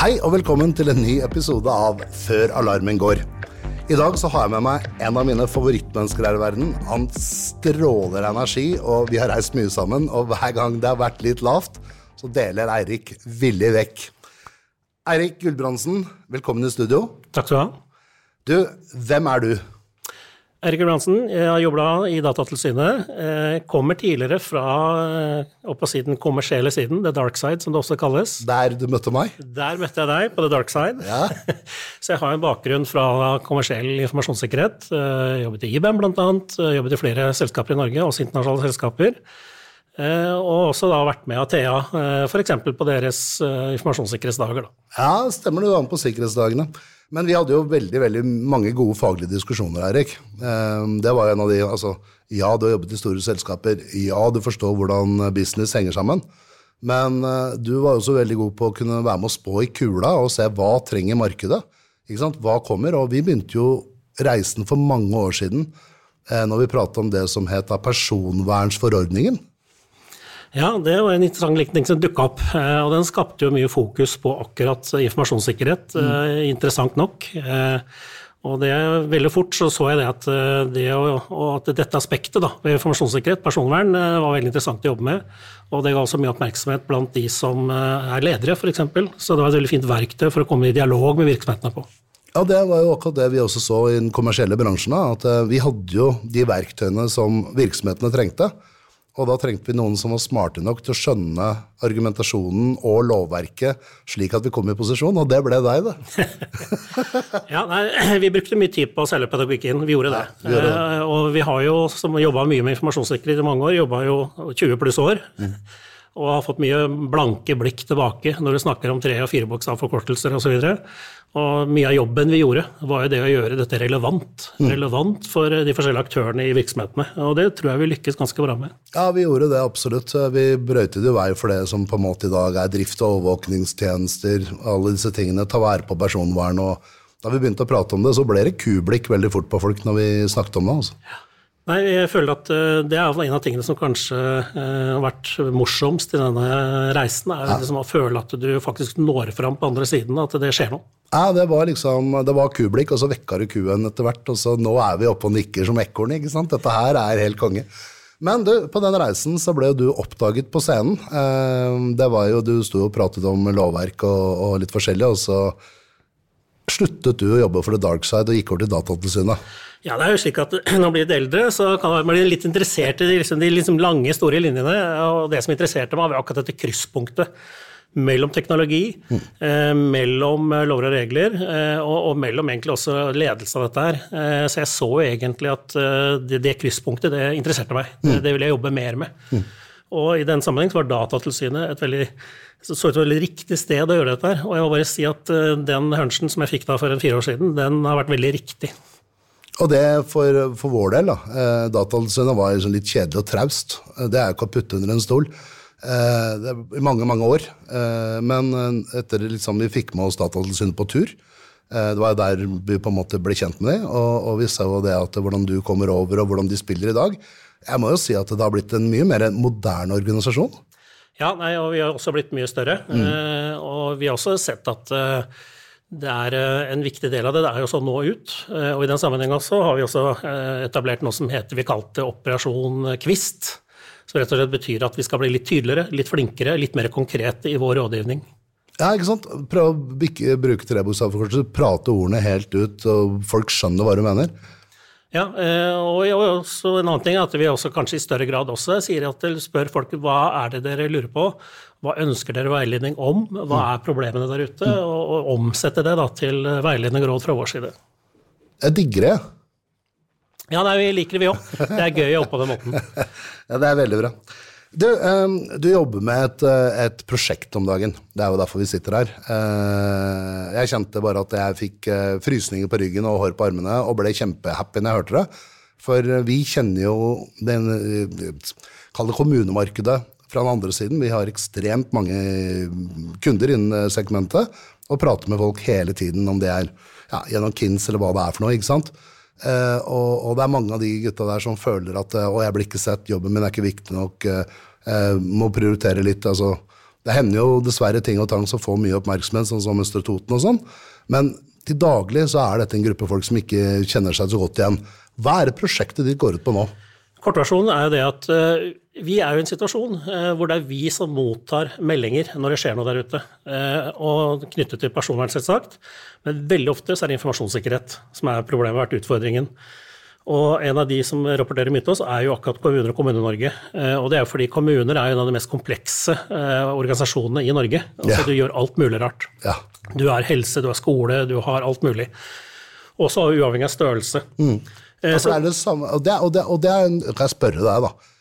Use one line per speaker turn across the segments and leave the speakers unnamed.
Hei og velkommen til en ny episode av Før alarmen går. I dag så har jeg med meg en av mine favorittmennesker her i verden. Han stråler energi, og vi har reist mye sammen. Og hver gang det har vært litt lavt, så deler Eirik villig vekk. Eirik Gulbrandsen, velkommen i studio.
Takk skal du ha.
Du, hvem er du?
Erik Gulbrandsen, jeg har jobba i Datatilsynet. Kommer tidligere fra eh, opp på siden kommersielle siden, the dark side, som det også kalles.
Der du møtte meg?
Der møtte jeg deg, på the dark side.
Ja.
Så jeg har en bakgrunn fra kommersiell informasjonssikkerhet. Jobbet i IBM bl.a., jobbet i flere selskaper i Norge, også internasjonale selskaper. Eh, og også da vært med Athea, f.eks. på deres eh, informasjonssikkerhetsdager. Da.
Ja, stemmer var med på sikkerhetsdagene. Men vi hadde jo veldig veldig mange gode faglige diskusjoner, Erik. Det var en av de altså, Ja, du har jobbet i store selskaper. Ja, du forstår hvordan business henger sammen. Men eh, du var også veldig god på å kunne være med å spå i kula og se hva trenger markedet. Ikke sant? Hva kommer? Og vi begynte jo reisen for mange år siden eh, når vi pratet om det som het personvernsforordningen.
Ja, det var en interessant likning som dukka opp. Eh, og den skapte jo mye fokus på akkurat informasjonssikkerhet, mm. interessant nok. Eh, og det veldig fort så, så jeg det at, det at dette aspektet da, ved informasjonssikkerhet, personvern, var veldig interessant å jobbe med. Og det ga også mye oppmerksomhet blant de som er ledere, f.eks. Så det var et veldig fint verktøy for å komme i dialog med virksomhetene på.
Ja, det var jo akkurat det vi også så i den kommersielle bransjen. At vi hadde jo de verktøyene som virksomhetene trengte. Og da trengte vi noen som var smarte nok til å skjønne argumentasjonen og lovverket slik at vi kom i posisjon, og det ble deg, det.
ja, nei, vi brukte mye tid på å selge pedagogikken, vi gjorde det. Ja, vi gjorde det. Eh, og vi har jo, som jobba mye med informasjonssikkerhet i mange år, jobba jo 20 pluss år. Mm og har fått mye blanke blikk tilbake når du snakker om tre- og firebokstavforkortelser osv. Og, så og mye av jobben vi gjorde, var jo det å gjøre dette relevant. Mm. Relevant for de forskjellige aktørene i virksomhetene. Og det tror jeg vi lykkes ganske bra med.
Ja, vi gjorde det absolutt. Vi brøytet jo vei for det som på en måte i dag er drift- og overvåkningstjenester, alle disse tingene, ta vare på personvern. og da vi begynte å prate om det, så ble det kublikk veldig fort på folk når vi snakket om det. altså. Ja.
Nei, jeg føler at eh, Det er en av tingene som kanskje eh, har vært morsomst i denne reisen. er liksom å føle at du faktisk når fram på andre siden, at det skjer noe.
Ja, Det var liksom, det var kublikk, og så vekka du kuen etter hvert. og så Nå er vi oppe og nikker som ekorn. ikke sant? Dette her er helt konge. Men du, på den reisen så ble du oppdaget på scenen. Eh, det var jo, Du sto og pratet om lovverk og, og litt forskjellig, og så sluttet du å jobbe for The Dark Side og gikk over til Datatilsynet.
Ja, det er jo slik at Når man blir litt eldre, så kan man bli litt interessert i de, liksom, de liksom lange, store linjene. Og det som interesserte meg, var akkurat dette krysspunktet mellom teknologi, mm. eh, mellom lover og regler, eh, og, og, mellom egentlig også ledelse av dette her. Eh, så jeg så egentlig at eh, det, det, krysspunktet, det interesserte meg. Mm. Det, det ville jeg jobbe mer med. Mm. Og i den sammenheng var Datatilsynet et veldig så ut et veldig riktig sted å gjøre dette her. Og jeg må bare si at eh, den hunchen som jeg fikk da for en fire år siden, den har vært veldig riktig.
Og det for, for vår del, da. Eh, Datatilsynet var liksom litt kjedelig og traust. Eh, det er jo ikke å putte under en stol. I mange, mange år. Men etter liksom vi fikk med oss Datatilsynet på tur, det var jo der vi på en måte ble kjent med dem, og, og vi så jo det at hvordan du kommer over, og hvordan de spiller i dag. Jeg må jo si at det har blitt en mye mer moderne organisasjon.
Ja, nei, og vi har også blitt mye større. Mm. og vi har også sett at det er eh, En viktig del av det, det er jo å nå ut. Eh, og I den sammenheng også har vi også eh, etablert noe som heter vi kalte Operasjon Kvist. Som rett og slett betyr at vi skal bli litt tydeligere, litt flinkere, litt mer konkrete i vår rådgivning.
Ja, ikke sant? Prøv å bruke trebokstavforkortelser, prate ordene helt ut, og folk skjønner hva du mener.
Ja, og også en annen ting er at vi også kanskje i større grad også sier at spør folk hva er det dere lurer på, hva ønsker dere veiledning om? Hva er problemene der ute? Og, og omsette det da, til veiledning og råd fra vår side.
Jeg digger det.
Ja, nei, vi liker det, vi òg. Det er gøy å jobbe på den måten.
ja, det er veldig bra. Du, um, du jobber med et, eh, et, prosjekt om dagen. Det er jo derfor vi sitter her. Uh, jeg kjente bare at jeg fikk uh, frysninger på ryggen og hår på armene og ble kjempehappy når jeg hørte det. For vi kjenner jo den Kall det kommunemarkedet fra den andre siden. Vi har ekstremt mange kunder innen segmentet og prater med folk hele tiden om det er ja, gjennom KINS eller hva det er for noe. ikke sant? Uh, og, og, det er mange av de gutta der som føler at uh, 'å, jeg blir ikke sett, jobben min er ikke viktig nok', uh, må prioritere litt. altså Det hender jo dessverre ting og tang som får mye oppmerksomhet, sånn som Østre Toten og sånn, men til daglig så er dette en gruppe folk som ikke kjenner seg så godt igjen. Hva er det prosjektet ditt går ut på nå?
Kortversjonen er jo det at uh, vi er jo i en situasjon uh, hvor det er vi som mottar meldinger når det skjer noe der ute. Uh, og knyttet til personvern, selvsagt. Men veldig ofte så er det informasjonssikkerhet som er problemet, vært utfordringen. Og en av de som rapporterer mye til oss, er jo akkurat kommuner og Kommune-Norge. Og det er jo fordi kommuner er en av de mest komplekse organisasjonene i Norge. Altså yeah. Du gjør alt mulig rart.
Ja.
Du har helse, du har skole, du har alt mulig. Også uavhengig av størrelse.
Mm. For det er det samme, og det, og det, og det er, kan jeg spørre deg, da.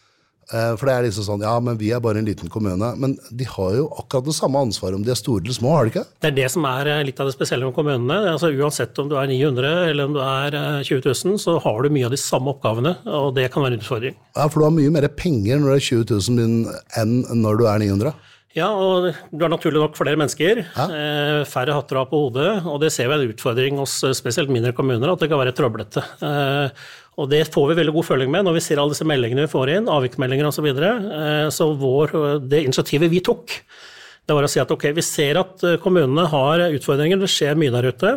Eh, for det er liksom sånn, ja, men vi er bare en liten kommune. Men de har jo akkurat det samme ansvaret om de er store eller små, har de ikke?
Det er det som er eh, litt av det spesielle med kommunene. Altså, uansett om du er 900 eller om du er 20 eh, 000, så har du mye av de samme oppgavene, og det kan være en utfordring.
Ja, For du har mye mer penger når du er 20 000 enn når du er 900?
Ja, og du har naturlig nok flere mennesker. Ja. Eh, færre hatter ha på hodet. Og det ser vi en utfordring hos eh, spesielt mindre kommuner, at det kan være trøblete. Eh, og det får vi veldig god føling med når vi ser alle disse meldingene vi får inn, avviksmeldinger osv. Så, videre. så vår, det initiativet vi tok, det var å si at ok, vi ser at kommunene har utfordringer, det skjer mye der ute.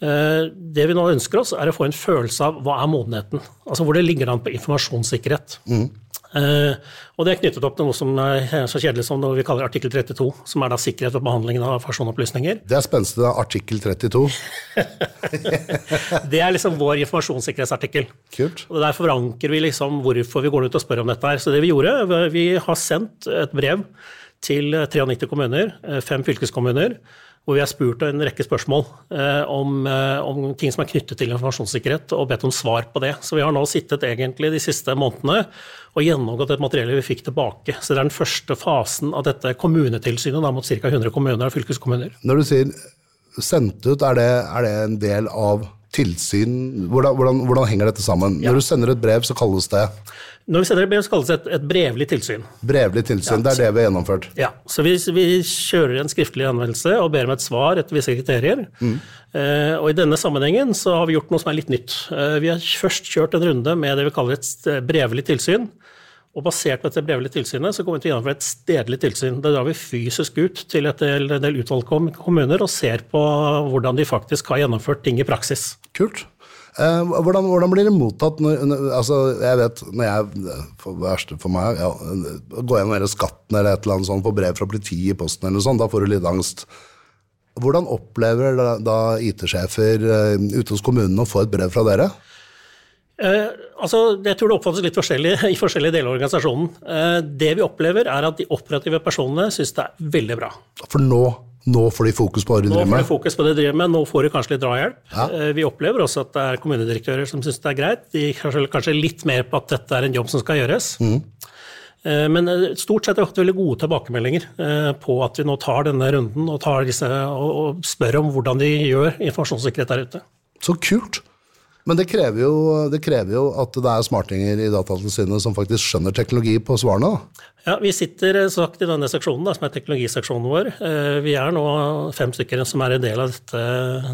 Det vi nå ønsker oss, er å få en følelse av hva er modenheten? Altså hvor det ligger an på informasjonssikkerhet. Mm. Uh, og det er knyttet opp til noe som er så kjedelig som vi kaller artikkel 32, som er da sikkerhet ved behandlingen av personopplysninger.
Det er spenstig, da. Artikkel 32.
det er liksom vår informasjonssikkerhetsartikkel.
Kult.
Og Der forankrer vi liksom hvorfor vi går ut og spør om dette her. Så det vi gjorde, vi har sendt et brev til 93 kommuner, eh, fem fylkeskommuner, hvor vi har spurt en rekke spørsmål eh, om, eh, om, ting som er knyttet til informasjonssikkerhet, og bedt om svar på det. Så vi har nå sittet egentlig de siste månedene og gjennomgått et materiale vi fikk tilbake. Så det er den første fasen av dette kommunetilsynet da, mot ca. 100 kommuner og fylkeskommuner.
Når du sier sendt ut, er det, er det en del av tilsyn? Hvordan, hvordan, hvordan henger dette sammen? Ja. Når du sender et brev, så kalles det
når vi sender et brev, så kalles det et, et brevlig tilsyn.
Brevlig tilsyn, ja, det er det vi har gjennomført?
Ja. Så vi, vi, kjører en skriftlig anvendelse og ber om et svar etter visse kriterier. Mm. Eh, og i denne sammenhengen så har vi gjort noe som er litt nytt. Eh, vi har først kjørt en runde med det vi kaller et brevlig tilsyn. Og basert på dette brevlige tilsynet så kommer vi til å gjennomføre et stedlig tilsyn. Da drar vi fysisk ut til et del, del utvalgte kommuner og ser på hvordan de faktisk har gjennomført ting i praksis.
Kult. Eh, hvordan, hvordan, blir det mottatt når, altså, Jeg vet når jeg For verste for meg ja, Går gjennom hele skatten eller et eller annet sånt, får brev fra politiet i posten eller noe sånt, da får du litt angst. Hvordan opplever da, da IT-sjefer ute hos kommunene å få et brev fra dere?
Eh, altså, jeg tror det oppfattes litt forskjellig i forskjellige deler av organisasjonen. Eh, det vi opplever, er at de operative personene syns det er veldig bra.
For nå nå får de fokus på hva de driver
med? Nå får de fokus på det de driver med, nå får de kanskje litt drahjelp. Ja. Eh, vi opplever også at det er kommunedirektører som syns det er greit. De kanskje, kanskje litt mer på at dette er en jobb som skal gjøres. Mm. Eh, men eh, stort sett har vi hatt veldig gode tilbakemeldinger på at vi nå tar denne runden og, disse, og spør om hvordan de gjør informasjonssikkerhet der ute.
Så kult. Men det krever, jo, det krever, jo, at det er smartinger i Datatilsynet som faktisk skjønner teknologi på svarene. da.
Ja, Vi sitter eh, sagt i denne seksjonen, da, som er teknologiseksjonen vår. Eh, vi er nå fem stykker som er en del av dette,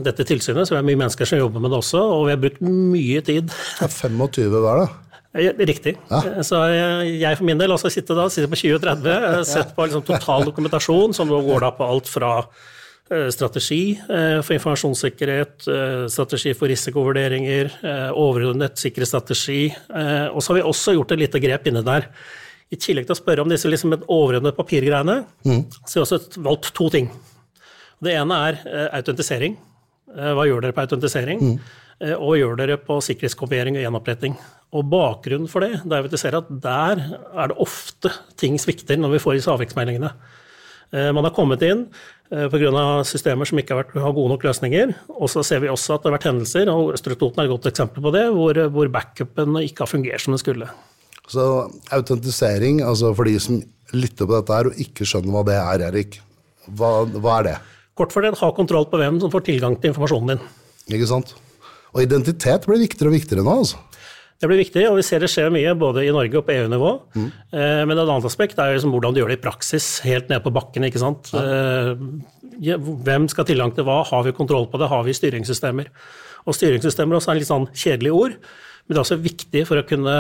dette tilsynet, så vi er mye mennesker som jobber med det også. Og vi har brukt mye tid.
Det er 25 hver, da?
Riktig. Ja. Så jeg for min del også sitter da, sitter på 2030, og sett på liksom total dokumentasjon, som nå går da på alt fra Eh, strategi eh, for informasjonssikkerhet, eh, strategi for risikovurderinger, overordnet sikkerhetsstrategi. Og så har vi også gjort et lite grep inne der. I tillegg til å spørre om disse liksom overordnede papirgreiene, mm. så har vi også valgt to ting. Det ene er autentisering. Hva gjør dere på autentisering? Mm. Og hva gjør dere på sikkerhetskopiering og gjenoppretting? Og bakgrunnen for det, det er at vi ser at der er det ofte ting svikter når vi får disse avviksmeldingene. Man har kommet inn, Eh, pga. systemer som ikke har, vært, har, gode nok løsninger. Og så ser vi også at det har vært hendelser, og Østre Toten er et godt eksempel på det, hvor, hvor backupen ikke har fungert som den skulle.
Så autentisering, altså for de som lytter på dette her og ikke skjønner hva det er, Erik, hva, hva er det?
Kort for det, ha kontroll på hvem som får tilgang til informasjonen din.
Ikke sant. Og identitet blir viktigere og viktigere nå, altså.
Det blir viktig, og vi ser det skjer mye både i Norge og på EU-nivå. Mm. Eh, men et annet aspekt er liksom hvordan du gjør det i praksis, helt ned på bakken. ikke sant? Ja. Eh, hvem skal ha tilgang til hva? Har vi kontroll på det? Har vi styringssystemer? Og styringssystemer også er en litt sånn kjedelig ord. Men det er også viktig for å kunne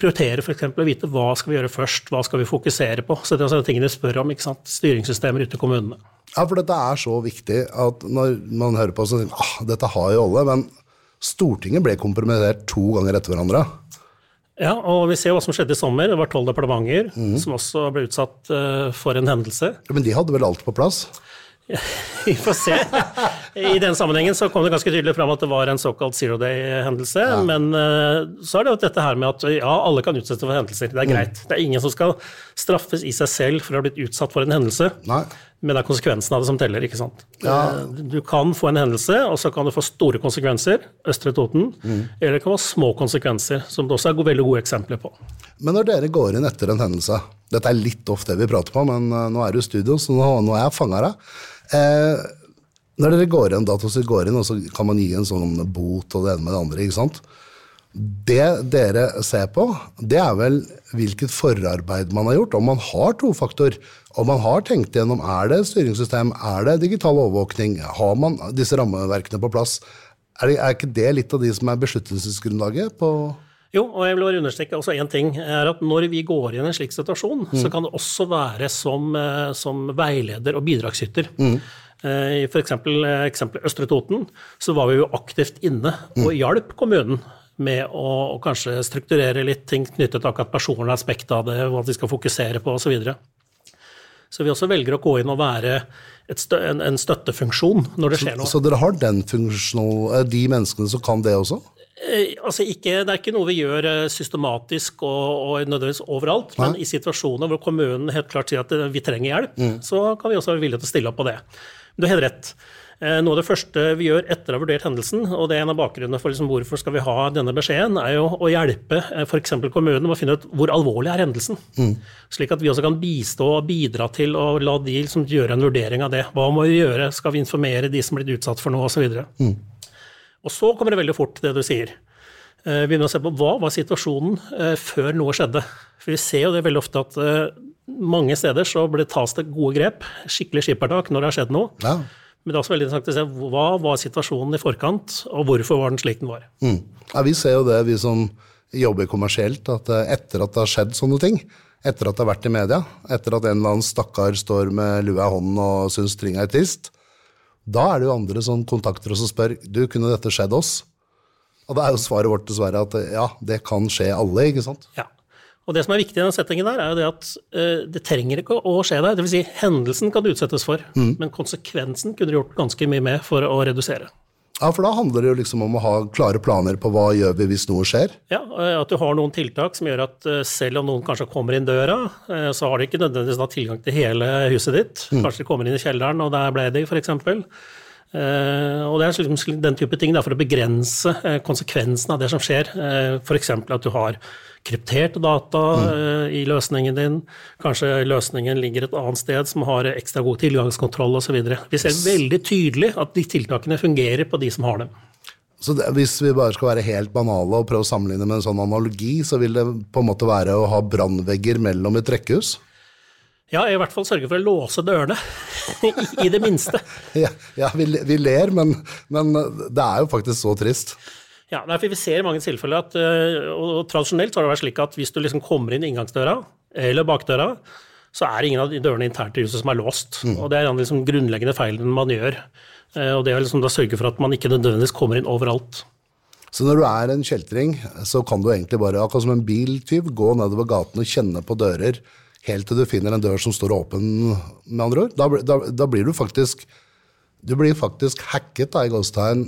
prioritere f.eks. å vite hva skal vi gjøre først, hva skal vi fokusere på. Så det er også tingene vi spør om, ikke sant? styringssystemer ute i kommunene.
Ja, for dette er så viktig at når man hører på, så sier man ah, dette har jo alle, men Stortinget ble kompromittert to ganger etter hverandre.
Ja, og vi ser hva som skjedde i sommer. Det var tolv departementer mm. som også ble utsatt uh, for en hendelse.
Men de hadde vel alt på plass?
Vi får se. I den sammenhengen så kom det ganske tydelig fram at det var en såkalt zero day-hendelse. Ja. Men uh, så er det jo dette her med at ja, alle kan utsette for hendelser. Det er mm. greit. Mm. Det er ingen som skal straffes i seg selv for å ha blitt utsatt for en hendelse. Nei. Men det er konsekvensen av det som teller. ikke sant? Ja. Eh, du kan få en hendelse, og så kan du få store konsekvenser, Østre Toten. Mm. Eller det kan være små konsekvenser, som det også er veldig gode eksempler på.
Men når dere går inn etter en hendelse, dette er litt ofte det vi prater på, men uh, nå er du i studio, så nå, nå er jeg fanga deg. Eh, når dere går inn, datastyrt går inn, og så kan man gi en sånn bot og det ene med det andre, ikke sant. Det dere ser på, det er vel hvilket forarbeid man har gjort. Om man har tofaktor, om man har tenkt gjennom er det styringssystem, er det digital overvåkning, har man disse rammeverkene på plass. Er, det, er ikke det litt av de som er beslutningsgrunnlaget på
jo, og jeg vil bare understreke også én ting. er at Når vi går inn i en slik situasjon, mm. så kan det også være som, eh, som veileder og bidragsyter. Mm. Eh, I f.eks. Eh, eksempelet Østre Toten, så var vi jo aktivt inne og mm. hjalp kommunen med å, å, kanskje strukturere litt ting knyttet til akkurat personlig aspekt av det, hva de skal fokusere på osv. Så, vi også velger å gå inn og være stø, en, en, støttefunksjon når det skjer noe.
Så, så dere har den funksjonen, de menneskene som kan det også?
Eh, altså ikke, det er ikke noe vi gjør eh, systematisk og, og nødvendigvis overalt, Nei. men i situasjoner hvor kommunen helt klart sier at eh, vi trenger hjelp, mm. så kan vi også være villige til å stille opp på det. Du har helt rett. Noe av det første vi gjør etter å ha vurdert hendelsen, og det er en av bakgrunnene for liksom hvorfor skal vi ha denne beskjeden, er jo å hjelpe f.eks. kommunen med å finne ut hvor alvorlig er hendelsen. Mm. Slik at vi også kan bistå og bidra til å la de liksom gjøre en vurdering av det. Hva må vi gjøre? Skal vi informere de som er blitt utsatt for noe, osv. Mm. Og så kommer det veldig fort, det du sier. Eh, vi begynner å se på hva var situasjonen eh, før noe skjedde. For vi ser jo det veldig ofte at eh, mange steder så tas det gode grep, skikkelig skippertak, når det har skjedd noe. Ja. Men det er også veldig interessant å se hva var situasjonen i forkant, og hvorfor var den slik den var.
Mm. Ja, vi ser jo det, vi som jobber kommersielt, at etter at det har skjedd sånne ting, etter at det har vært i media, etter at en eller annen stakkar står med lua i hånden og syns ting er trist, da er det jo andre som kontakter oss og spør du, kunne dette skjedd oss? Og da er jo svaret vårt dessverre at ja, det kan skje alle, ikke sant?
Ja. Og det som er viktig i den settingen der, er jo det at uh, det trenger ikke å skje deg. Dvs. Si, hendelsen kan du utsettes for, mm. men konsekvensen kunne du gjort ganske mye med for å redusere.
Ja, for da handler det jo liksom om å ha klare planer på hva gjør vi hvis noe skjer?
Ja, eh, at du har noen tiltak som gjør at eh, selv om noen kanskje kommer inn døra, eh, så har de ikke nødvendigvis tilgang til hele huset ditt. Mm. Kanskje de kommer inn i kjelleren, og der ble de, f.eks. Og det er liksom den type ting for å begrense konsekvensen av det som skjer. F.eks. at du har krypterte data mm. i løsningen din. Kanskje løsningen ligger et annet sted som har ekstra god tilgangskontroll osv. Vi ser veldig tydelig at de tiltakene fungerer på de som har dem.
Så det, Hvis vi bare skal være helt banale og prøve å sammenligne med en sånn analogi, så vil det på en måte være å ha brannvegger mellom et rekkehus?
Ja, i hvert fall sørge for å låse dørene. I det minste.
Ja, ja vi, vi, ler, men, men det er jo faktisk så trist.
Ja, derfor Vi ser i mange tilfeller at eh, og tradisjonelt så har det vært slik at hvis du liksom kommer inn inngangsdøra eller bakdøra, så er ingen av dørene internt i huset som er låst. Mm. og Det er en liksom grunnleggende feilen man gjør. Eh, og Det er liksom å sørge for at man ikke nødvendigvis kommer inn overalt.
Så når du er en kjeltring, så kan du egentlig bare, akkurat som en biltyv, gå nedover gaten og kjenne på dører helt til du finner en dør som står åpen, med andre ord. Da, da, da blir du faktisk du blir faktisk hacket da, i gåstegn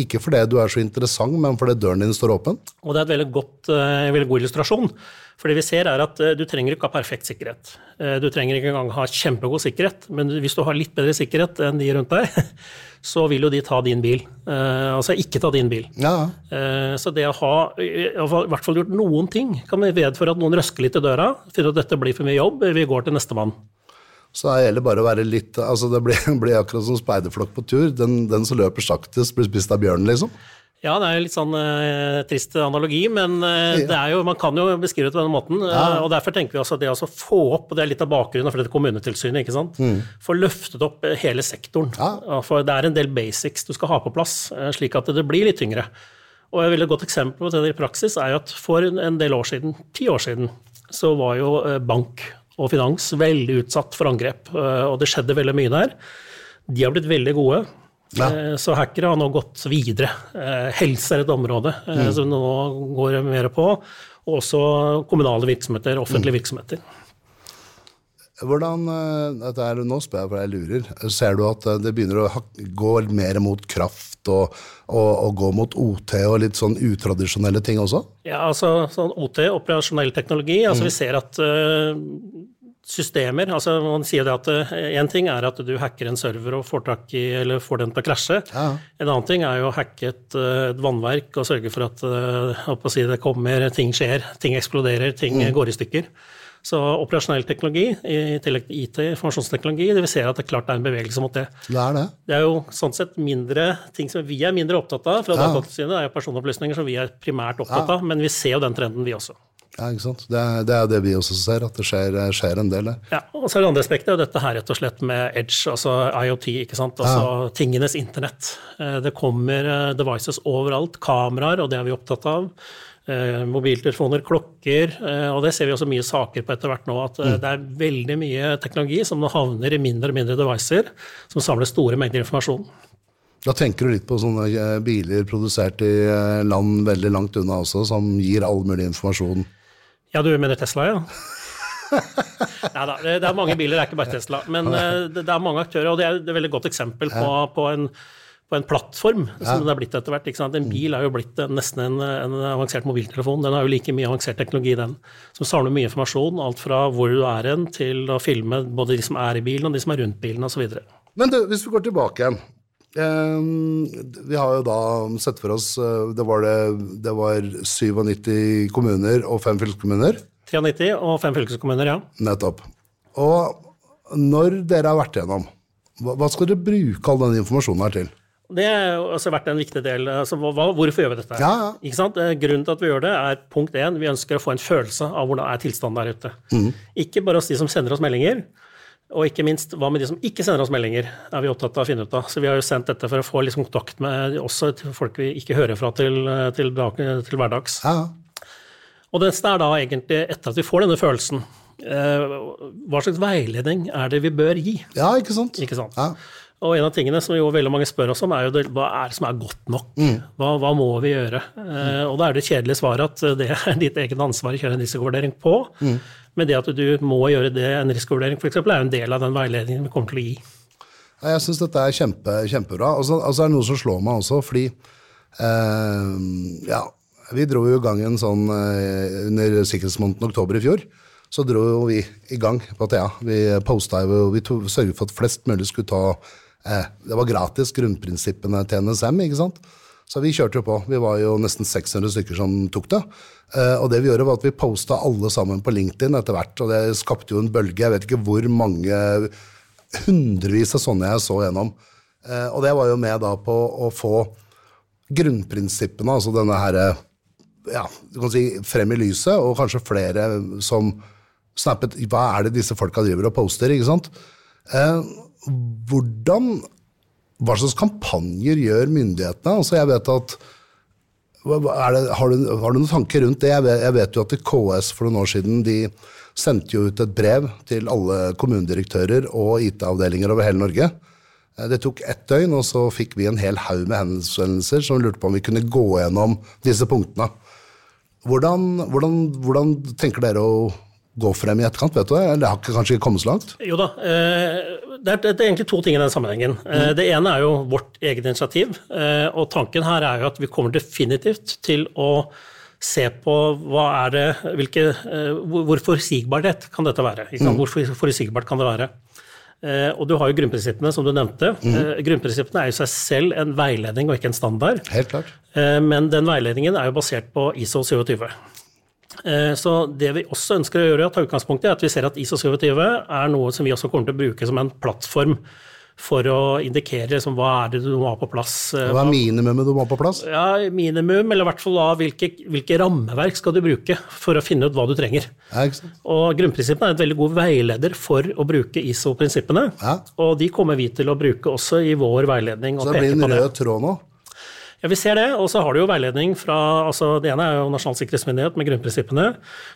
ikke fordi du er så interessant, men fordi døren din står åpen.
Og det er et veldig godt, en eh, veldig god illustrasjon. For det vi ser er at eh, du trenger ikke ha perfekt sikkerhet. Eh, du trenger ikke engang ha kjempegod sikkerhet, men hvis du har litt bedre sikkerhet enn de rundt deg, så vil jo de ta din bil. Altså ikke ta din bil. Ja. Så det å ha i hvert fall gjort noen ting kan medføre at noen røsker litt i døra, finner at dette blir for mye jobb, vi går til nestemann.
Så det gjelder bare å være litt altså Det blir, blir akkurat som speiderflokk på tur. Den, den som løper saktest, blir spist av bjørnen, liksom.
Ja, det er jo litt sånn eh, trist analogi, men eh, det er jo, man kan jo beskrive det på den måten. Ja. Uh, og Derfor tenker vi også at det å få opp, og det er litt av bakgrunnen for dette kommunetilsynet, ikke sant? Mm. få løftet opp hele sektoren. Ja. For det er en del basics du skal ha på plass, slik at det blir litt tyngre. Og et veldig godt eksempel på det i praksis er jo at for en del år siden, ti år siden, så var jo eh, bank og finans veldig utsatt for angrep, eh, og det skjedde veldig mye der. De har blitt veldig gode. Ja. Eh, så hackere har nå gått videre. Helse er et område mm. som nå går mer på. Og også kommunale virksomheter, offentlige mm. virksomheter.
Hvordan, er, Nå spør jeg for jeg lurer. Ser du at det begynner å gå mer mot kraft og, og, og, gå mot OT og litt sånn utradisjonelle ting også?
Ja, altså sånn OT, operasjonell teknologi. altså mm. Vi ser at uh, systemer altså Man sier det at én uh, ting er at du hacker en server og får tak i, eller får den til å krasje. Ja. En annen ting er jo å hacke et, et vannverk og sørge for at uh, si, det kommer, ting skjer, ting eksploderer, ting mm. går i stykker. Så operasjonell teknologi, i tillegg til IT, informasjonsteknologi, det vil ser at det klart er en bevegelse mot det.
Det er det.
Det er jo sånn sett mindre ting som vi er mindre opptatt av fra ja. Datatilsynet. Det er jo personopplysninger som vi er primært opptatt ja. av, men vi ser jo den trenden, vi også.
Ja, ikke sant. Det er, det er det vi også ser, at det skjer, skjer en del der.
Ja, og så er det andre aspektet, og dette her rett og slett med edge, altså IoT, ikke sant. Altså ja. tingenes internett. Eh, det kommer eh, devices overalt, kameraer, og det er vi opptatt av. Eh, mobiltelefoner, klokker. Eh, og det ser vi også mye saker på etter hvert nå, at eh, mm. det er veldig mye teknologi som nå havner i mindre og mindre devices som samler store mengder informasjon.
Da tenker du litt på sånne biler produsert i land veldig langt unna også, som gir all mulig informasjon?
Ja, du mener Tesla, ja? Nei da, det er mange biler, det er ikke bare Tesla. Men det er mange aktører, og det er et veldig godt eksempel på, på en en plattform, som ja. det er blitt etter hvert. En bil er jo blitt nesten en, en, avansert mobiltelefon. Den har jo like mye avansert teknologi, den. Som samler mye informasjon, alt fra hvor du er hen, til å filme både de som er i bilen, og de som er rundt bilen, osv.
Men du, hvis vi går tilbake igjen. Um, vi har jo da sett for oss eh, det var, det, det var 97 kommuner og fem fylkeskommuner.
93 og fem fylkeskommuner, ja.
Nettopp. Og når dere har vært igjennom, hva skal dere bruke all den informasjonen her til?
Det har også vært en viktig del. Altså, hva, hvorfor gjør vi dette?
Ja, ja.
Eh, grunnen til at vi gjør det, er punkt én, vi ønsker å få en følelse av hvordan er tilstanden der ute. Mm. Ikke bare hos de som sender oss meldinger, og ikke minst hva med de som ikke sender oss meldinger, er vi opptatt av å finne ut av. Så vi har jo sendt dette for å få liksom kontakt med også folk vi ikke hører fra til, til, dag, til hverdags. Ja. Og det er da egentlig, etter at vi får denne følelsen, eh, hva slags veiledning er det vi bør gi?
Ja, ikke sant?
Ikke sant? Ja. Og en av tingene som jo veldig mange spør oss om, er jo det, hva er det som er godt nok? Mm. Hva, hva, må vi gjøre? Eh, og da er det kjedelige svaret at det er ditt eget ansvar å kjøre en risikovurdering på. Mm. Men det at du må gjøre det, en risikovurdering f.eks., er jo en del av den veiledningen vi kommer til å gi.
Jeg syns dette er kjempe, kjempebra. Og så altså, er det noe som slår meg også, fordi eh, ja, vi dro jo i gang en sånn eh, under sikkerhetsmåneden oktober i fjor. Så dro vi i gang på Thea. Vi posta jo, vi sørget for at flest mulig skulle ta eh, Det var gratis, grunnprinsippene til NSM, ikke sant. Så vi kjørte jo på. Vi var jo nesten 600 stykker som tok det. Eh, og det vi gjorde, var at vi posta alle sammen på LinkedIn etter hvert, og det skapte jo en bølge. Jeg vet ikke hvor mange hundrevis av sånne jeg så gjennom. Eh, og det var jo med da på å få grunnprinsippene, altså denne herre ja, du kan si frem i lyset, og kanskje flere som snappet Hva er det disse folka driver og poster? ikke sant? Eh, hvordan Hva slags kampanjer gjør myndighetene? Altså jeg vet at det, har, du, har, du, noen tanker rundt det? Jeg vet, jeg vet, jo at KS for noen år siden de sendte jo ut et brev til alle kommunedirektører og IT-avdelinger over hele Norge. Eh, det tok ett døgn, og så fikk vi en hel haug med henvendelser som lurte på om vi kunne gå gjennom disse punktene. Hvordan, hvordan, hvordan tenker dere å gå frem i etterkant? vet du det? Det har ikke kanskje kommet så langt?
Jo da. Eh, det er, egentlig to ting i den sammenhengen. Eh, mm. Det ene er jo vårt eget initiativ. Eh, og tanken her er jo at vi kommer definitivt til å se på hva er det, hvilke, hvor forutsigbarhet kan dette være. Mm. Hvor forutsigbart kan det være? Og du har jo grunnprinsippene, som du nevnte. Mm. Grunnprinsippene er i seg selv en veiledning og ikke en standard.
Helt klart.
Men den veiledningen er jo basert på ISO 27. Eh, så det vi også ønsker å gjøre, ta utgangspunkt i, er at vi ser at ISO 27 er noe som vi også kommer til å bruke som en plattform for å indikere liksom, hva er det du må ha på plass.
Eh, hva er minimumet du må ha på plass?
Ja, Minimum, eller i hvert fall da, hvilke, hvilke, rammeverk skal du bruke for å finne ut hva du trenger.
Ja,
og Grunnprinsippene er et veldig god veileder for å bruke ISO-prinsippene. Ja. Og de kommer vi til å bruke også i vår veiledning.
Så det blir en rød tråd nå?
Ja, Vi ser det, og så har du jo veiledning fra altså Det ene er jo Nasjonal sikkerhetsmyndighet med grunnprinsippene.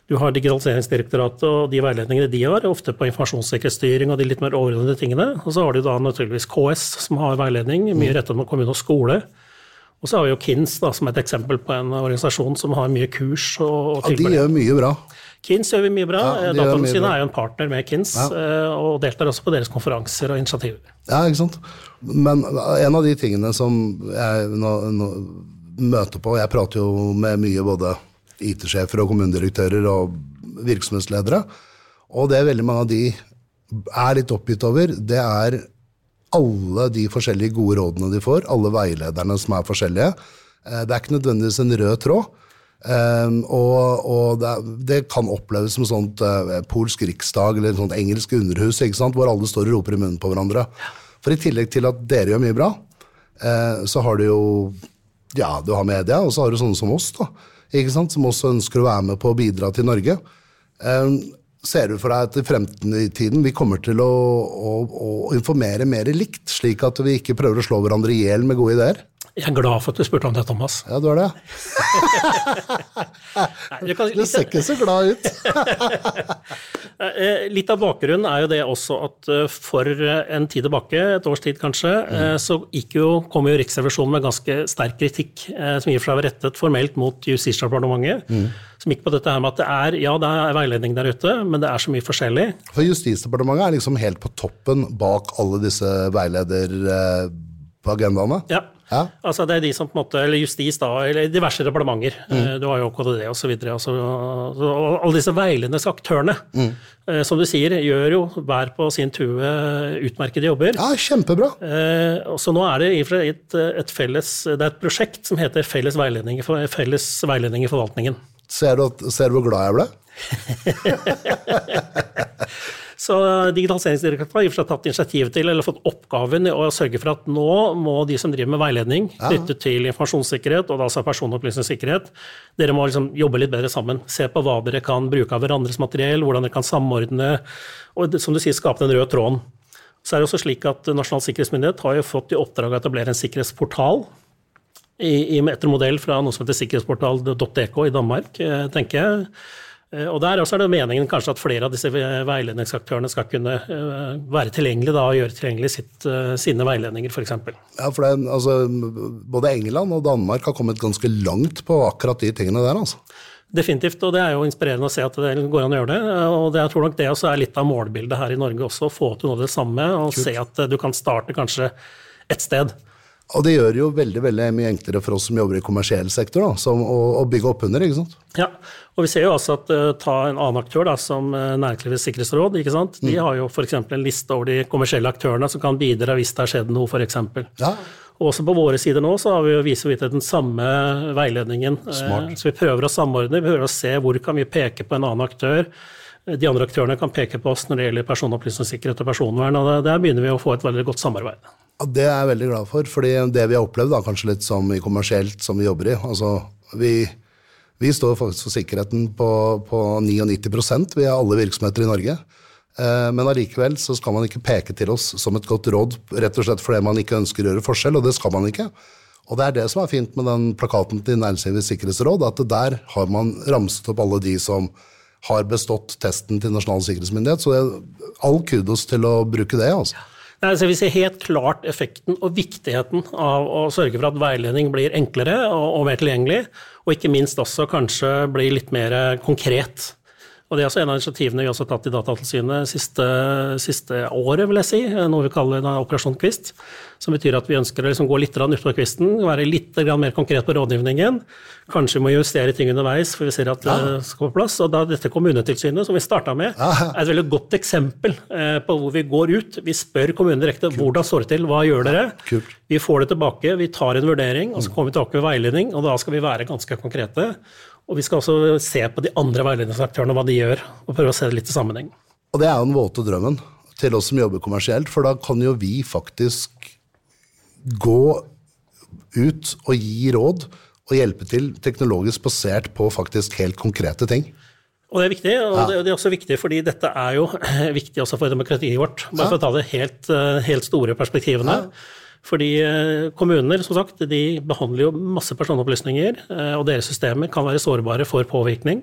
Du har Digitaliseringsdirektoratet og de veiledningene de har, ofte på informasjonssikkerhetsstyring og de litt mer overordnede tingene. Og så har du da naturligvis KS, som har veiledning, mye rettet mot kommune og skole. Og så har vi jo KINS da, som et eksempel på en organisasjon som har mye kurs. og, og
Ja, de gjør mye bra.
KINS gjør vi mye bra.
Ja, mye
Datatilsynet er jo en partner med KINS, ja. og deltar også på deres konferanser og initiativer.
Ja, ikke sant. Men en av de tingene som jeg nå, nå møter på Jeg prater jo med mye både IT-sjefer og kommunedirektører og virksomhetsledere. Og det veldig mange av de er litt oppgitt over, det er alle de forskjellige gode rådene de får, alle veilederne som er forskjellige. Eh, Det er ikke nødvendigvis en rød tråd. Um, og og det, det kan oppleves som sånt uh, polsk riksdag eller sånt engelsk underhus, hvor alle står og roper i munnen på hverandre. For i tillegg til at dere gjør mye bra, uh, så har du jo ja, du har media, og så har du sånne som oss, da, som også ønsker å være med på å bidra til Norge. Um, ser du for deg at i fremtiden vi kommer til å, å, å informere mer likt, slik at vi ikke prøver å slå hverandre i hjel med gode ideer?
Jeg er glad for at du spurte om det, Thomas.
Ja, du er det.
Nei, du kan,
Du ser ikke så glad ut.
Eh, Litt av bakgrunnen er jo det også at eh, for en tid tilbake, et års tid kanskje, mm. så jo, kom jo Riksrevisjonen med ganske sterk kritikk, eh, som i og for seg var rettet formelt mot Justisdepartementet, som gikk på dette her med at det er, ja, det er veiledning der ute, men det er så mye forskjellig.
For Justisdepartementet er liksom helt på toppen bak alle disse veilederagendaene.
Ja.
Ja.
Altså det er de som på en måte, eller justis da, eller diverse departementer. Mm. Du har jo KDD videre. Altså, og alle disse veiledende aktørene, mm. som du sier, gjør jo hver på sin tue utmerkede jobber.
ja, kjempebra.
Eh, så nå er det et, et felles, det er et prosjekt som heter Felles veiledning, felles veiledning i forvaltningen.
Ser du, at, ser du hvor glad jeg ble?
Så Digitaliseringsdirektoratet har i og for seg tatt initiativ til, eller fått oppgaven å sørge for at nå må de som driver med veiledning knyttet til informasjonssikkerhet, og da altså personopplysningssikkerhet, dere må liksom jobbe litt bedre sammen. Se på hva dere kan bruke av hverandres materiell, hvordan dere kan samordne, og som du sier, skape den røde tråden. Så er det også slik at Nasjonal sikkerhetsmyndighet har jo fått i oppdrag å etablere en sikkerhetsportal i, i, etter modell fra noe som heter sikkerhetsportal.dk i Danmark, eh, tenker jeg. Eh, Og der også er det meningen kanskje at flere av disse veiledningsaktørene skal kunne eh, være tilgjengelige da, og gjøre tilgjengelig sitt, sine veiledninger, f.eks.
Ja, for det, altså, Både England og Danmark har kommet ganske langt på akkurat de tingene der. altså.
Definitivt, og det er jo inspirerende å se at det går an å gjøre det. Og det, jeg tror nok det også er litt av målbildet her i Norge også, å få til noe av det samme, og se at du kan starte kanskje ett sted.
Og det gjør det jo veldig veldig mye enklere for oss som jobber i kommersiell sektor, da, som, å, å bygge opp under. ikke sant?
Ja, og vi ser jo også at uh, ta en annen aktør da, som uh, Næringslivets sikkerhetsråd. ikke sant? De har jo f.eks. en liste over de kommersielle aktørene som kan bidra hvis det har skjedd noe, f.eks.
Ja.
Og også på våre sider nå så har vi jo viser vi til den samme veiledningen.
Uh.
Så vi prøver å samordne, vi prøver å se hvor kan vi peke på en annen aktør. De andre aktørene kan peke på oss når det gjelder personopplysningssikkerhet og personvern. og Der begynner vi å få et veldig godt samarbeid.
Ja, Det er jeg veldig glad for, fordi det vi har opplevd, da, kanskje litt som i kommersielt som vi jobber i altså, Vi, vi står faktisk for sikkerheten på, på 99 vi er alle virksomheter i Norge. Eh, Men allikevel så skal man ikke peke til oss som et godt råd, rett og slett fordi man ikke ønsker å gjøre forskjell, og det skal man ikke. Og det er det som er fint med den plakaten til Næringslivets sikkerhetsråd, at der har man ramset opp alle de som har bestått testen til Nasjonal sikkerhetsmyndighet. Så det, er all kudos til å bruke det. altså.
Nei, så vi ser helt klart effekten og viktigheten av å sørge for at veiledning blir enklere og, og mer tilgjengelig, og ikke minst også kanskje blir litt mer konkret. Og Det er også en av initiativene vi også har tatt i Datatilsynet siste, siste året, vil jeg si, noe vi kaller da Operasjon Kvist. Som betyr at vi ønsker å liksom gå litt utover kvisten, være litt mer konkret på rådgivningen. Kanskje vi må justere ting underveis, for vi ser at det skal på plass. Og da dette kommunetilsynet, som vi starta med, er et veldig godt eksempel eh, på hvor vi går ut. Vi spør kommunen direkte hvordan står det til, hva gjør dere?
kult.
Vi får det tilbake, vi tar en vurdering, og så kommer vi tilbake med veiledning, og da skal vi være ganske konkrete. Og vi skal også se på de andre veiledningsaktørene, hva de gjør, og prøve å se det litt i sammenheng.
Og det er jo den våte drømmen til oss som jobber kommersielt, for da kan jo vi faktisk gå ut og gi råd og hjelpe til teknologisk basert på faktisk helt konkrete ting.
Og det er viktig, og det, det er også viktig fordi dette er jo viktig også for demokratiet vårt. Bare for å ta det helt, eh, helt store perspektivene. Fordi eh, kommuner som sagt, de behandler jo masse personopplysninger, eh, og deres systemer kan være sårbare for påvirkning.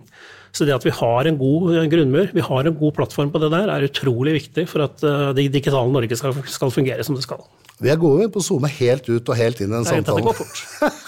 Så det at vi har en god eh, grunnmur, vi har en god plattform på det der, er utrolig viktig for at det digitale Norge skal, skal fungere som det skal.
Vi er gode på å zoome helt ut og helt inn i en samtale.
Det går fort.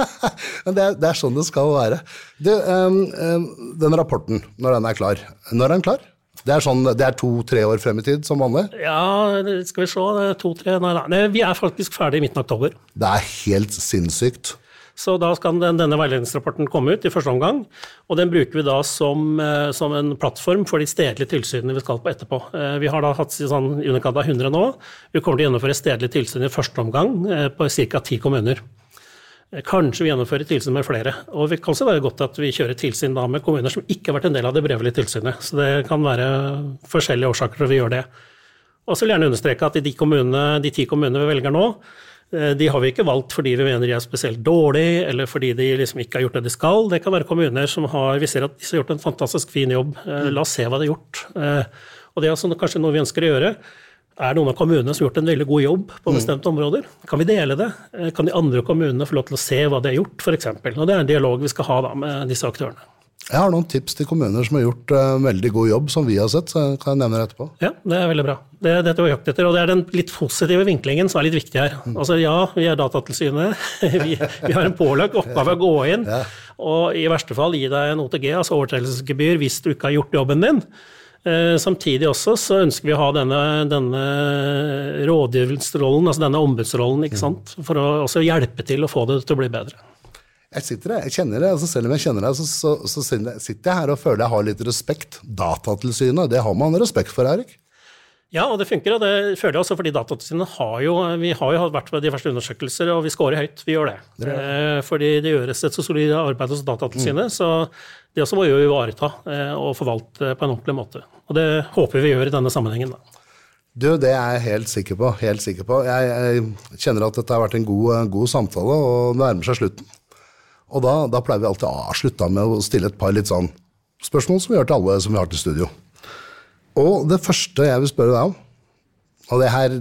Men det er, det er, sånn det skal være. Du, um, um, den rapporten, når den er klar, når er den klar? Det er, sånn, det er to-tre år frem i tid, som vanlig?
Ja, skal vi se. To-tre Nei, nei, vi er faktisk ferdig i midten av oktober.
Det er helt sinnssykt.
Så da skal den, denne veiledningsrapporten komme ut i første omgang. Og den bruker vi da som, eh, som en plattform for de stedlige tilsynene vi skal på etterpå. Eh, vi har da hatt sånn i underkant av 100 nå. Vi kommer til å gjennomføre stedlige tilsyn i første omgang eh, på ca. ti kommuner. Kanskje vi gjennomfører tilsyn med flere. Og det kan også være godt at vi kjører tilsyn da med kommuner som ikke har vært en del av det brevlige tilsynet. Så det kan være forskjellige årsaker til at vi gjør det. Og så vil jeg gjerne understreke at de, kommunene, de ti kommunene vi velger nå, eh, de har vi ikke valgt fordi vi mener de er spesielt dårlige, eller fordi de liksom ikke har gjort det de skal. Det kan være kommuner som har Vi ser at de har gjort en fantastisk fin jobb. Eh, la oss se hva de har gjort. Eh, og det er altså kanskje noe vi ønsker å gjøre er noen av kommunene som har gjort en veldig god jobb på mm. bestemte områder. Kan vi dele det? Eh, kan de andre kommunene få lov til å se hva de har gjort, f.eks.? Og det er en dialog vi skal ha da med disse aktørene.
Jeg har noen tips til kommuner som har gjort en uh, veldig god jobb, som vi har sett. så kan jeg nevne det etterpå.
Ja, det er veldig bra. Det dette var jakt etter, og det er den litt positive vinklingen som er litt viktig her. Mm. Altså Ja, vi er Datatilsynet. vi, vi, har en pålagt oppgave å gå inn ja. og i verste fall gi deg en OTG, altså overtredelsesgebyr, hvis du ikke har gjort jobben din. Eh, samtidig også så ønsker vi å ha denne, denne rådgivningsrollen, altså denne ombudsrollen, ikke sant? for å også hjelpe til å få det til å bli bedre.
Jeg sitter jeg kjenner det, altså Selv om jeg kjenner det, så, så, så, sitter jeg her og føler jeg har litt respekt. Datatilsynet, det har man respekt for, Erik?
Ja, og det funker. Og det føler jeg også fordi Datatilsynet har jo Vi har jo vært på diverse undersøkelser, og vi scorer høyt. Vi gjør det. det, det. Eh, fordi det gjøres et så solid arbeid hos Datatilsynet. Mm. Så det også må vi ivareta eh, og forvalte på en ordentlig måte. Og det håper vi gjør i denne sammenhengen. da.
Du, det er jeg helt sikker på. Helt sikker på. Jeg, jeg kjenner at dette har vært en god, god samtale, og nærmer seg slutten. Og da, da pleier vi alltid å avslutte med å stille et par litt sånn spørsmål som vi gjør til alle som vi har til studio. Og det første jeg vil spørre deg om, og det her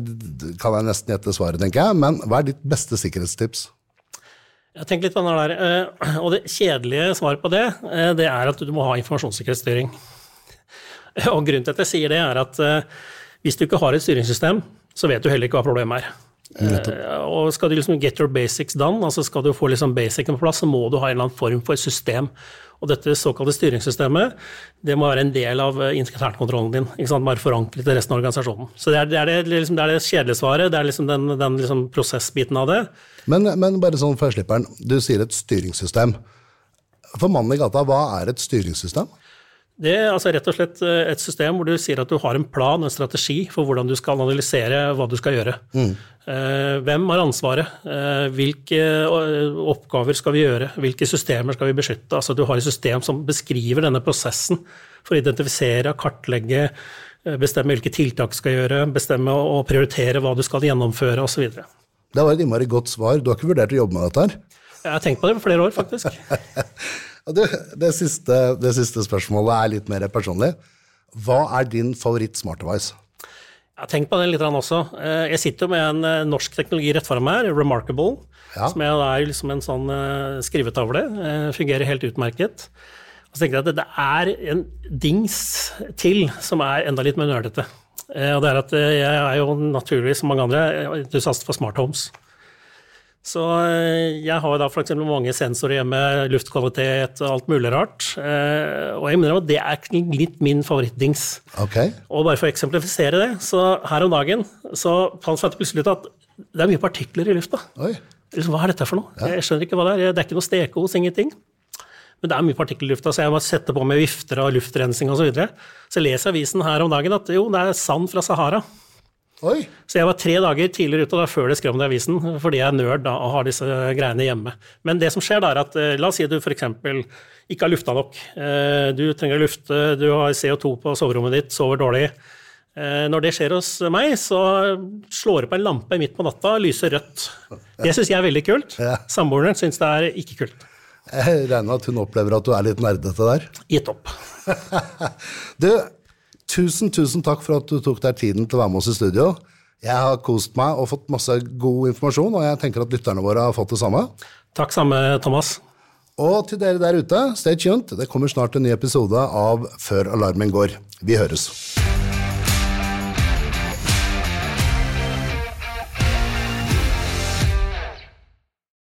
kan jeg nesten gjette svaret, tenker jeg, men hva er ditt beste sikkerhetstips?
Jeg tenker litt på den der, eh, og Det kjedelige svaret på det, eh, det er at du må ha informasjonssikkerhetsstyring. Og Grunnen til at jeg sier det, er at eh, hvis du ikke har et styringssystem, så vet du heller ikke hva problemet er. Og Skal du liksom get your basics done, altså skal du få liksom basicen på plass, så må du ha en eller annen form for system og dette såkalte styringssystemet det må være en del av eh, internkontrollen din. ikke sant? Bare forankret til resten av organisasjonen. Så det er det, er det, liksom, det, er det kjedelige svaret. Det er liksom den, den liksom prosessbiten av det.
Men, men bare sånn før slipperen, du sier et styringssystem. For mannen i gata, hva er et styringssystem?
Det er altså rett og slett eh, et system hvor du sier at du har en plan, en strategi for hvordan du skal analysere hva du skal gjøre. Mm. Eh, hvem har ansvaret? Eh, hvilke oppgaver skal vi gjøre? Hvilke systemer skal vi beskytte? Altså Du har et system som beskriver denne prosessen for å identifisere, kartlegge, bestemme hvilke tiltak du skal gjøre, bestemme og prioritere hva du skal gjennomføre osv.
Det var et innmari godt svar. Du har ikke vurdert å jobbe med dette her?
Jeg har tenkt på det for flere år, faktisk.
Du, det, siste, det, siste, spørsmålet er litt mer personlig. Hva er din favoritt-smartdevice?
Jeg har tenkt på den litt også. Eh, jeg sitter med en eh, norsk teknologi rett foran meg, Remarkable. Ja. Som er liksom en sånn eh, skrivetavle. Fungerer helt utmerket. Og så tenker jeg at det er en dings til som er enda litt mer nerdete. Og det er at jeg er jo naturligvis, som mange andre, entusiast for smart homes. Så eh, jeg har da f.eks. mange sensorer hjemme, luftkvalitet og alt mulig rart. Eh, og jeg mener at det er litt min favorittdings.
Okay.
Og bare for å eksemplifisere det, så her om dagen så fant jeg plutselig ut at det er mye partikler i lufta.
Oi.
Hva er dette for noe? Ja. Jeg skjønner ikke hva det er. Det er ikke noe stekos, ingenting. Men det er mye partikler i lufta, så jeg må sette på med vifter og luftrensing osv. Så, videre. så jeg leser avisen her om dagen at jo, det er sand fra Sahara.
Oi.
Så jeg var tre dager tidligere ute da, før det det i avisen, fordi jeg er nerd da, og har disse greiene hjemme. Men det som skjer da, er at eh, la oss si at du f.eks. ikke har lufta nok. Eh, du trenger å lufte, du har CO2 på soverommet ditt, sover dårlig. Eh, når det skjer hos meg, så slår det på en lampe midt på natta, lyser rødt. Det syns jeg er veldig kult. Samboeren syns det er ikke kult.
Jeg regner med at hun opplever at du er litt nerdete der.
Gitt opp.
du, Tusen, tusen takk for at du tok deg tiden til å være med oss i studio. Jeg har kost meg og fått masse god informasjon, og jeg tenker at lytterne våre har fått det samme.
Takk samme, Thomas.
Og til dere der ute, stay tuned. Det kommer snart en ny episode av Før alarmen går. Vi høres.